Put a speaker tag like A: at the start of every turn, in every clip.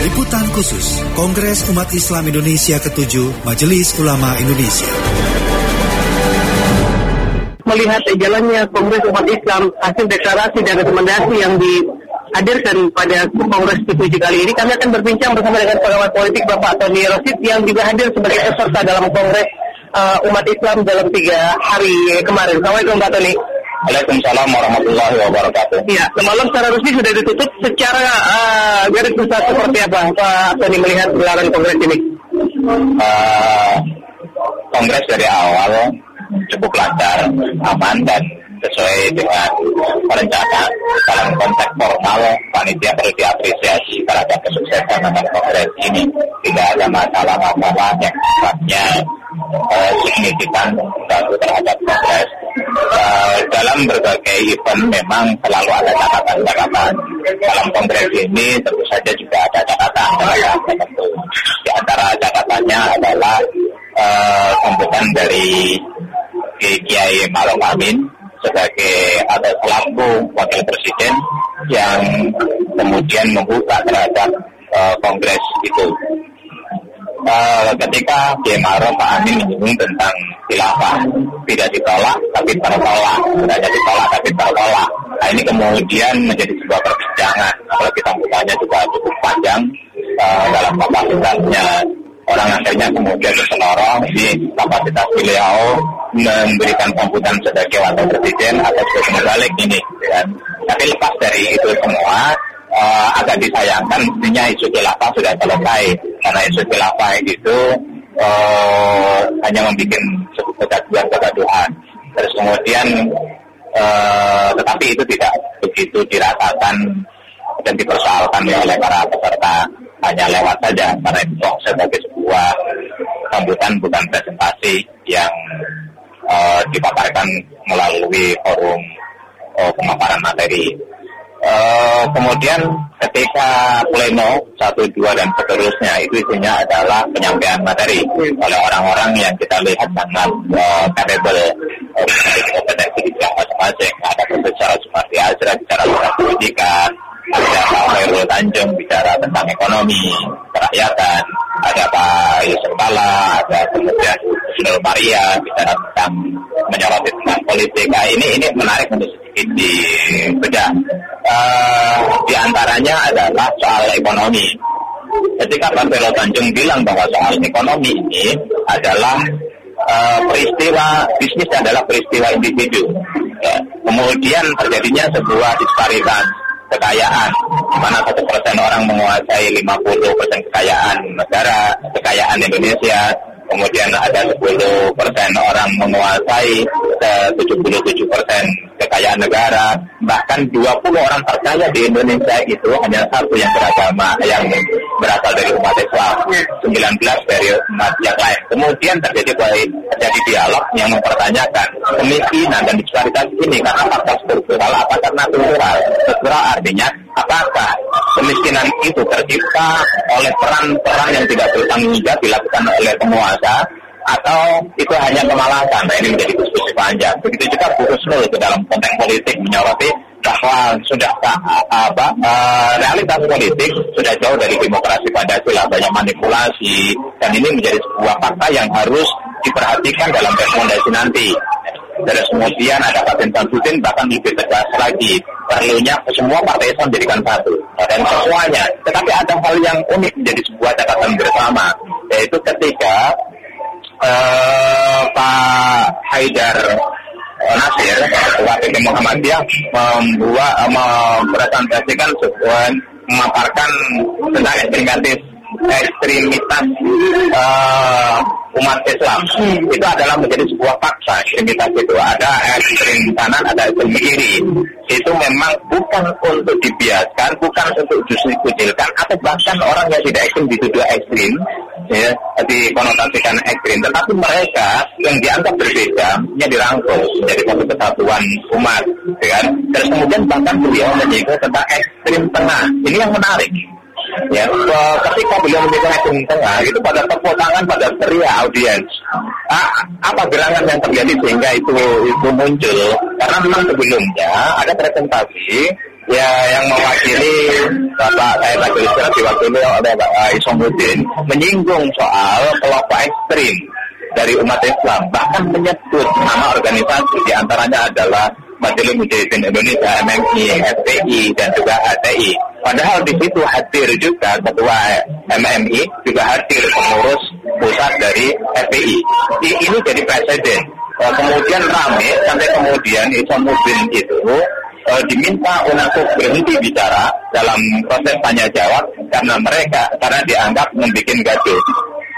A: Liputan khusus Kongres Umat Islam Indonesia ke-7 Majelis Ulama Indonesia.
B: Melihat jalannya Kongres Umat Islam, hasil deklarasi dan rekomendasi yang dihadirkan pada Kongres ke-7 kali ini, kami akan berbincang bersama dengan pengamat politik Bapak Tony Rosid yang juga hadir sebagai peserta dalam Kongres uh, Umat Islam dalam tiga hari kemarin. Assalamualaikum Pak Tony.
C: Waalaikumsalam warahmatullahi wabarakatuh.
B: Iya, semalam secara resmi sudah ditutup. Secara uh, garis besar seperti apa Pak Tony melihat gelaran kongres ini?
C: Uh, kongres dari awal cukup lancar, aman dan sesuai dengan perencanaan dalam konteks formal panitia perlu diapresiasi terhadap kesuksesan dengan kongres ini. Tidak ada masalah-masalah yang sifatnya uh, signifikan terhadap kongres. Uh, dalam berbagai event memang selalu ada catatan-catatan. Dalam kongres ini tentu saja juga ada catatan-catatan tertentu di antara catatannya adalah uh, sambutan dari Kiai Maruf Amin sebagai atau selaku wakil presiden yang kemudian membuka terhadap uh, kongres itu. Uh, ketika Kiai Maruf Amin menyinggung tentang khilafah tidak ditolak tapi tertolak, tidak ditolak tapi tertolak. Nah ini kemudian menjadi sebuah perbincangan. Kalau kita bukanya juga cukup panjang uh, dalam kapasitasnya orang akhirnya kemudian tersenorong di kapasitas beliau memberikan sambutan sebagai wakil presiden atau sebagai balik ini kan. Tapi lepas dari itu semua uh, agak disayangkan mestinya isu khilafah sudah selesai karena isu khilafah itu uh, hanya membuat kegaduhan-kegaduhan. Terus kemudian uh, tetapi itu tidak begitu dirasakan dan dipersoalkan oleh para peserta hanya lewat saja karena itu sebagai sebuah sambutan bukan presentasi yang uh, dipaparkan melalui forum uh, pemaparan materi. Uh, kemudian ketika pleno satu dua dan seterusnya itu isinya adalah penyampaian materi oleh orang-orang yang kita lihat sangat uh, capable uh, kompetensi di bidang masing-masing. Ada Profesor Sumarti Azra bicara tentang pendidikan, ada Pak Khairul Tanjung bicara tentang ekonomi, kerakyatan, ada Pak Yusuf Kala, ada kemudian Nur Maria bicara tentang menyoroti tentang politik. Nah, ini ini menarik untuk sedikit dibedah. Uh, di antaranya adalah soal ekonomi. Ketika Pak Khairul Tanjung bilang bahwa soal ekonomi ini adalah uh, peristiwa bisnis adalah peristiwa individu. Ya. Kemudian terjadinya sebuah disparitas kekayaan, di mana satu persen orang menguasai 50 persen kekayaan negara, kekayaan Indonesia, kemudian ada 10 persen orang menguasai 77 persen kekayaan negara, bahkan 20 orang terkaya di Indonesia itu hanya satu yang beragama, yang berasal dari umat Islam, 19 dari umat yang lain. Kemudian terjadi terjadi dialog yang mempertanyakan kemiskinan dan disparitas ini karena faktor struktural apa karena kultural. Struktural artinya apakah kemiskinan itu tercipta oleh peran-peran yang tidak bertanggung jawab dilakukan oleh penguasa atau itu hanya kemalasan. Nah ini menjadi diskusi panjang. Begitu juga Bu Rusnul itu dalam konteks politik menyoroti bahwa sudah apa uh, realitas politik sudah jauh dari demokrasi Pancasila banyak manipulasi dan ini menjadi sebuah fakta yang harus diperhatikan dalam rekomendasi nanti. Terus kemudian ada Pak Samsudin bahkan lebih tegas lagi perlunya semua partai Islam menjadikan satu dan semuanya. Tetapi ada hal yang unik menjadi sebuah catatan bersama yaitu ketika uh, Pak Haidar Nasir, Ketua PP Muhammadiyah membuat mempresentasikan sebuah memaparkan tentang ekstremisme ekstremitas uh, umat Islam. Hmm. itu adalah menjadi sebuah fakta ekstremitas itu. Ada ekstrem kanan ada ekstrem kiri. Itu memang bukan untuk dibiarkan bukan untuk dikucilkan atau bahkan orang yang tidak ekstrem dituduh ekstrem ya dikonotasikan ekstrem tetapi mereka yang dianggap berbeda yang dirangkul menjadi satu kesatuan umat ya kan? Terus kemudian bahkan beliau menyinggung tentang ekstrem tengah. Ini yang menarik ya ketika beliau menyinggung ekstrem tengah itu pada tepuk tangan pada teriak audiens. Ah, apa gerangan yang terjadi sehingga itu itu muncul? Karena memang sebelumnya ada presentasi Ya, yang mewakili Bapak saya tadi diwakili oleh Bapak Isomuddin menyinggung soal kelompok ekstrim dari umat Islam, bahkan menyebut nama organisasi di antaranya adalah Majelis Mujahidin Indonesia, MMI, FPI, dan juga HTI. Padahal di situ hadir juga ketua MMI, juga hadir pengurus pusat dari FPI. Ini jadi presiden. Kemudian rame sampai kemudian Isomuddin itu uh, diminta untuk berhenti bicara dalam proses tanya jawab karena mereka karena dianggap membuat gaduh.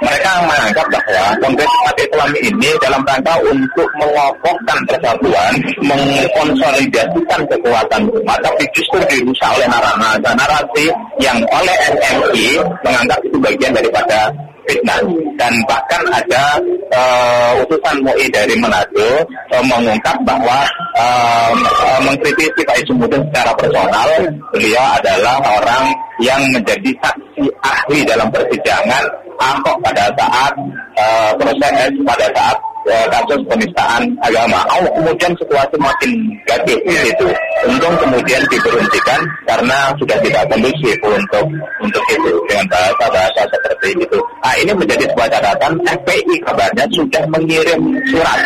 C: Mereka menganggap bahwa Kongres Umat Islam ini dalam rangka untuk mengokohkan persatuan, mengkonsolidasikan kekuatan umat, tapi justru dirusak oleh narasi yang oleh NMI menganggap itu bagian daripada fitnah. Dan bahkan ada uh, utusan MUI dari Manado uh, mengungkap bahwa uh, mengkritisi Pak Isumuddin secara personal. Beliau adalah orang yang menjadi saksi ahli dalam persidangan Ahok pada saat uh, proses pada saat uh, kasus penistaan agama. Oh, kemudian situasi makin gaduh itu. Untung kemudian diberhentikan karena sudah tidak kondusif untuk untuk itu dengan bahasa-bahasa seperti itu. Nah, ini menjadi sebuah catatan FPI kabarnya sudah mengirim surat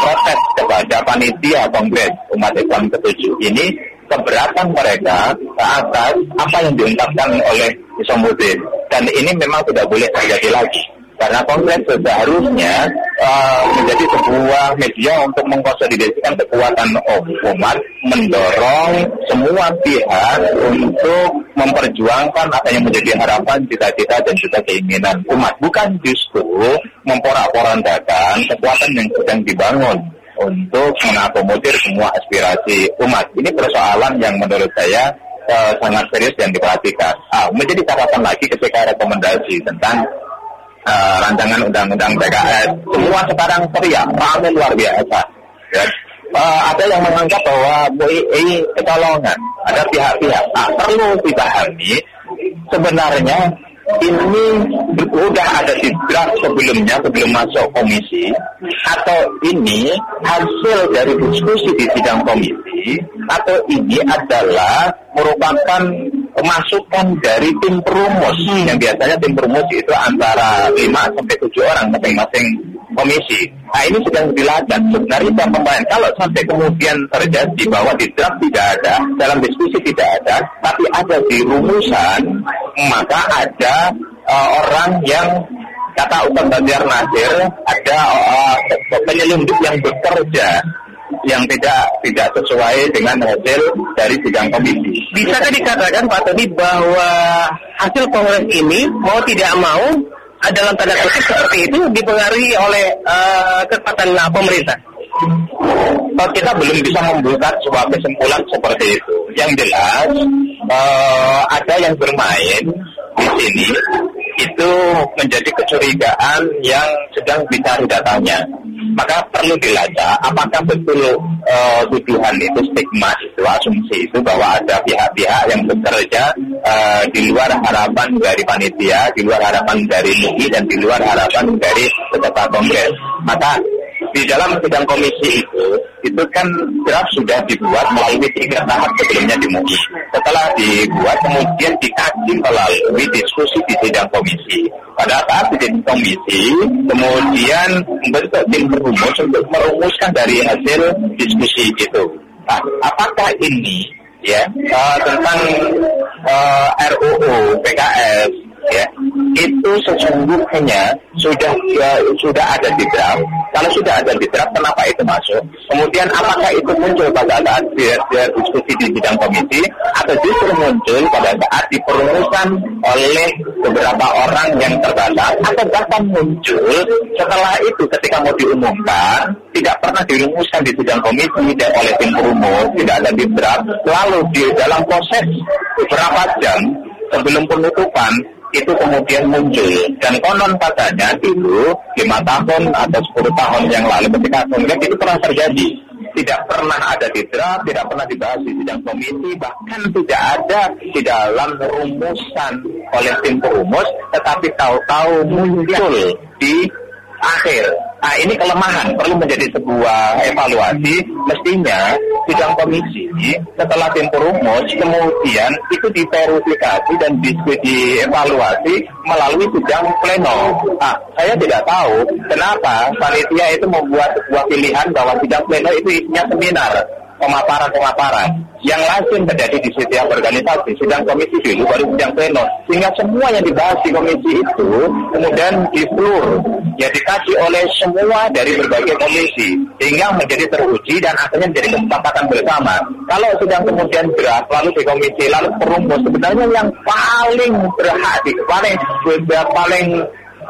C: protes kepada panitia Kongres Umat Islam ketujuh ini keberatan mereka atas apa yang diungkapkan oleh Isomuddin dan ini memang tidak boleh terjadi lagi. Karena kongres seharusnya uh, menjadi sebuah media untuk mengkonsolidasikan kekuatan umat, mendorong semua pihak untuk memperjuangkan apa yang menjadi harapan, cita-cita dan juga keinginan umat, bukan justru memporak-porandakan kekuatan yang sedang dibangun untuk mengakomodir semua aspirasi umat. Ini persoalan yang menurut saya uh, sangat serius dan diperhatikan. Ah, menjadi catatan lagi ketika rekomendasi tentang uh, rancangan undang-undang PKS. Semua sekarang teriak, ramai luar biasa. Ya. Uh, ada yang menganggap bahwa ini kecolongan. Ada pihak-pihak. Nah, perlu dipahami sebenarnya ini sudah ada di draft sebelumnya sebelum masuk komisi atau ini hasil dari diskusi di sidang komisi atau ini adalah merupakan masukan dari tim perumus hmm. yang biasanya tim perumus itu antara 5 sampai 7 orang masing-masing komisi. Nah ini sedang dilacak sebenarnya pemain. Kalau sampai kemudian terjadi bahwa di draft tidak ada, dalam diskusi tidak ada, tapi ada di rumusan, maka ada uh, orang yang kata Ustaz Banjar Nasir ada uh, penyelundup yang bekerja yang tidak tidak sesuai dengan hasil dari sidang komisi.
B: Bisa dikatakan Pak Tony bahwa hasil kongres ini mau tidak mau dalam tanda kutip seperti itu dipengaruhi oleh uh, kekuatan pemerintah?
C: Kalau kita belum bisa membuat sebuah kesimpulan seperti itu. Yang jelas uh, ada yang bermain di sini itu menjadi kecurigaan yang sedang dicari datanya maka perlu dilacak apakah betul uh, tuduhan itu stigma itu asumsi itu bahwa ada pihak-pihak yang bekerja uh, di luar harapan dari panitia, di luar harapan dari MUI dan di luar harapan dari peserta kongres. Maka di dalam sidang komisi itu itu kan draft sudah dibuat melalui tiga tahap sebelumnya di MUI. Setelah dibuat kemudian dikaji melalui diskusi di sidang komisi. Pada saat di sidang komisi kemudian membentuk tim perumus untuk merumuskan dari hasil diskusi itu. Nah, apakah ini ya uh, tentang uh, eh, RUU PKS ya itu sesungguhnya sudah ya, sudah ada di draft. Kalau sudah ada di draft, kenapa itu masuk? Kemudian apakah itu muncul pada saat diskusi di bidang komisi atau justru muncul pada saat diperlukan oleh beberapa orang yang terbatas atau bahkan muncul setelah itu ketika mau diumumkan tidak pernah dirumuskan di bidang komisi dan oleh tim perumus tidak ada di draft lalu di dalam proses beberapa jam sebelum penutupan itu kemudian muncul. Dan konon katanya dulu lima tahun atau sepuluh tahun yang lalu ketika kongres itu pernah terjadi. Tidak pernah ada di draft, tidak pernah dibahas di sidang komisi, bahkan tidak ada di dalam rumusan oleh tim perumus, tetapi tahu-tahu muncul di akhir Nah, ini kelemahan perlu menjadi sebuah evaluasi. Mestinya sidang komisi setelah tim perumus kemudian itu diverifikasi dan diskusi evaluasi melalui sidang pleno. Nah, saya tidak tahu kenapa panitia itu membuat sebuah pilihan bahwa sidang pleno itu isinya seminar pemaparan-pemaparan yang langsung terjadi di setiap organisasi sidang komisi dulu baru sidang pleno sehingga semua yang dibahas di komisi itu kemudian di floor ya dikaji oleh semua dari berbagai komisi sehingga menjadi teruji dan akhirnya menjadi kesepakatan bersama. Kalau sedang kemudian draft lalu di komisi lalu perumus sebenarnya yang paling berhak paling paling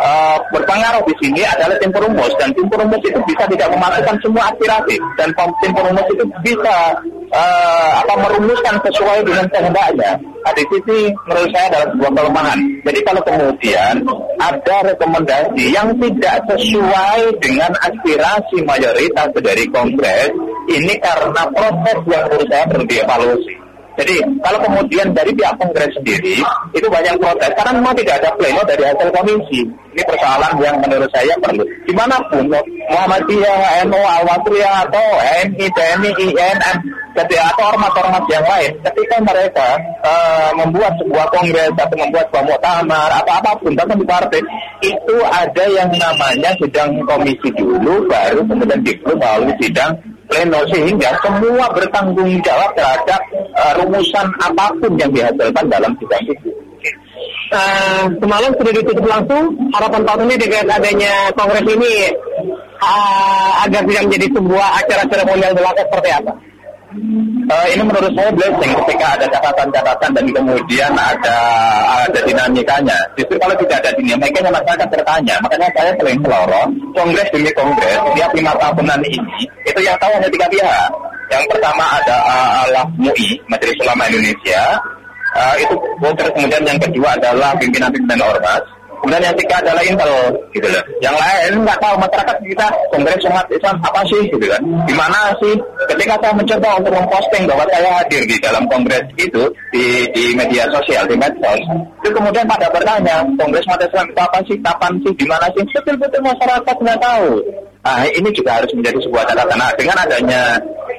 C: uh, berpengaruh di sini adalah tim perumus. Dan tim perumus itu bisa tidak memasukkan semua aspirasi. Dan tim perumus itu bisa uh, apa merumuskan sesuai dengan kehendaknya. Nah, di sisi menurut saya adalah sebuah kelemahan. Jadi kalau kemudian ada rekomendasi yang tidak sesuai dengan aspirasi mayoritas dari Kongres, ini karena proses yang menurut saya perlu dievaluasi. Jadi kalau kemudian dari pihak Kongres sendiri itu banyak protes karena memang tidak ada pleno dari hasil komisi. Ini persoalan yang menurut saya perlu. Di mana pun Muhammadiyah, NU, al atau MI, TNI, INN, ketika atau ormas-ormas yang lain, ketika mereka uh, membuat sebuah kongres atau membuat sebuah muktamar atau apa pun bahkan di partai itu ada yang namanya sidang komisi dulu, baru kemudian diklu melalui sidang pleno sehingga semua bertanggung jawab terhadap uh, rumusan apa pun yang dihasilkan dalam sidang itu.
B: Uh, semalam sudah ditutup langsung harapan tahun ini dengan adanya kongres ini uh, agar tidak menjadi sebuah acara seremonial belaka seperti apa?
C: Uh, ini menurut saya blessing ketika ada catatan-catatan dan kemudian ada ada dinamikanya. Justru kalau tidak ada dinamikanya masyarakat bertanya. Makanya saya sering selorong kongres demi kongres setiap lima tahunan ini itu yang tahu hanya tiga pihak. Yang pertama ada uh, Allah MUI Majelis Ulama Indonesia. Uh, itu terus kemudian yang kedua adalah pimpinan-pimpinan ormas Kemudian yang ketiga adalah Intel, gitu loh. Yang lain nggak tahu masyarakat kita Kongres Umat Islam apa sih, gitu kan? Di mana sih? Ketika saya mencoba untuk memposting bahwa saya hadir di dalam kongres itu di, di media sosial, di medsos, itu kemudian pada bertanya, Kongres Umat Islam apa sih? Kapan sih? Di mana sih? Betul-betul masyarakat nggak tahu. Nah, ini juga harus menjadi sebuah catatan. Nah, dengan adanya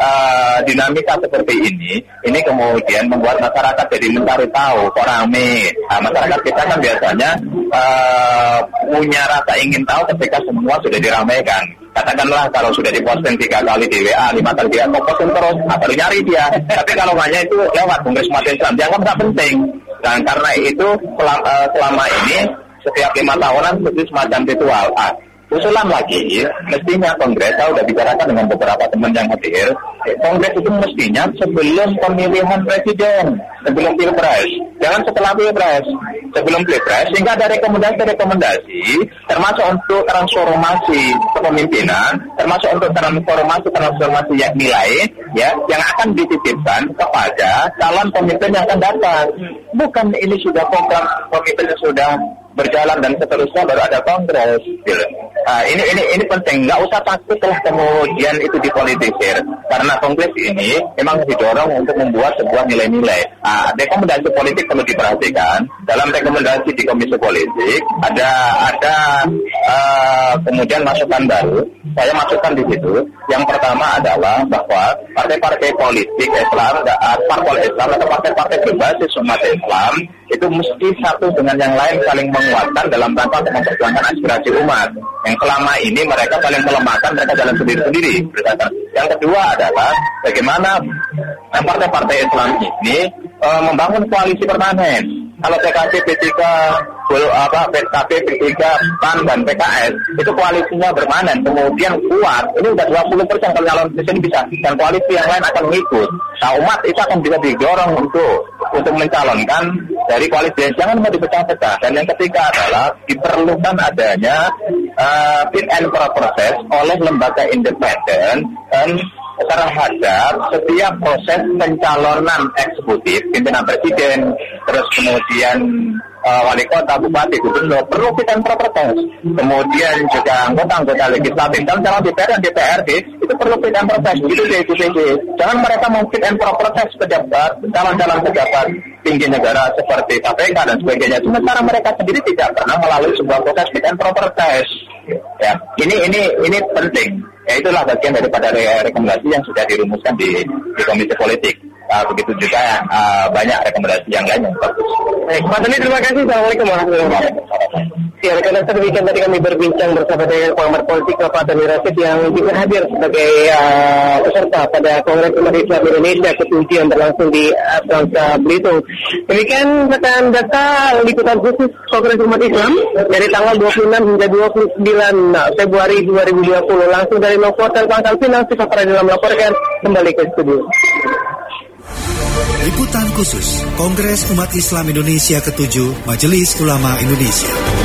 C: uh, dinamika seperti ini, ini kemudian membuat masyarakat jadi mencari tahu, kok rame. Nah, masyarakat kita kan biasanya uh, punya rasa ingin tahu ketika semua sudah diramaikan. Katakanlah kalau sudah diposting tiga kali di WA, lima kali dia posting terus, nah, baru nyari dia. Tapi kalau hanya itu lewat Kongres Umat Islam, dianggap nggak penting. Dan karena itu selama, uh, selama ini setiap lima tahunan seperti semacam ritual. Ah, usulan lagi, mestinya Kongres, saya sudah bicarakan dengan beberapa teman yang hadir, Kongres itu mestinya sebelum pemilihan presiden, sebelum pilpres, jangan setelah pilpres, sebelum pilpres, sehingga ada rekomendasi-rekomendasi, termasuk untuk transformasi kepemimpinan, termasuk untuk transformasi transformasi yang nilai, ya, yang akan dititipkan kepada calon pemimpin yang akan datang. Bukan ini sudah program pemimpin yang sudah berjalan dan seterusnya baru ada kongres gitu. Nah, ini ini ini penting. Nggak usah takut lah kemudian itu dipolitisir. Karena kongres ini memang didorong untuk membuat sebuah nilai-nilai. Nah, rekomendasi politik perlu diperhatikan. Dalam rekomendasi di komisi politik ada ada uh, kemudian masukan baru. Saya masukkan di situ. Yang pertama adalah bahwa partai-partai politik Islam Islam atau partai-partai berbasis umat Islam itu mesti satu dengan yang lain saling menguatkan dalam rangka memperjuangkan aspirasi umat. Selama ini mereka saling melemahkan, mereka jalan sendiri-sendiri. Yang kedua adalah bagaimana partai-partai Islam ini e, membangun koalisi permanen. Kalau PKB, P3, apa PKB, P3, PAN dan PKS itu koalisinya bermanen, kemudian kuat. Ini udah 20 persen kalau calon presiden bisa dan koalisi yang lain akan mengikut. Nah umat itu akan bisa didorong untuk untuk mencalonkan dari koalisi jangan mau dipecah-pecah dan yang ketiga adalah diperlukan adanya uh, fit and proper process oleh lembaga independen dan terhadap setiap proses pencalonan eksekutif pimpinan presiden terus kemudian uh, wali kota, bupati, gubernur perlu fit and proper test. Kemudian juga anggota-anggota legislatif dan calon DPR dan DPRD itu perlu fit and proper test. DPD. Jangan mereka mau fit and proper test pejabat, calon-calon pejabat tinggi negara seperti KPK dan sebagainya. Sementara mereka sendiri tidak pernah melalui sebuah proses fit and proper test. Ya, ini ini ini penting. Ya itulah bagian daripada rekomendasi yang sudah dirumuskan di, di Komisi Politik uh, begitu juga uh, banyak rekomendasi yang lain yang bagus.
B: Pak Tani terima kasih. Assalamualaikum warahmatullahi wabarakatuh. Ya, rekan demikian tadi kami berbincang bersama dengan pengamat politik Bapak Tani Rasid yang juga hadir sebagai uh, peserta pada Kongres Umat Islam Indonesia ke-7 yang berlangsung di Bangsa Belitung. Demikian rekan data liputan khusus Kongres Umat Islam dari tanggal 26 hingga 29 Februari 2020 langsung dari Novotel Pangkal Pinang, Sifat dalam melaporkan kembali ke studio.
A: Liputan khusus Kongres Umat Islam Indonesia ke-7 Majelis Ulama Indonesia.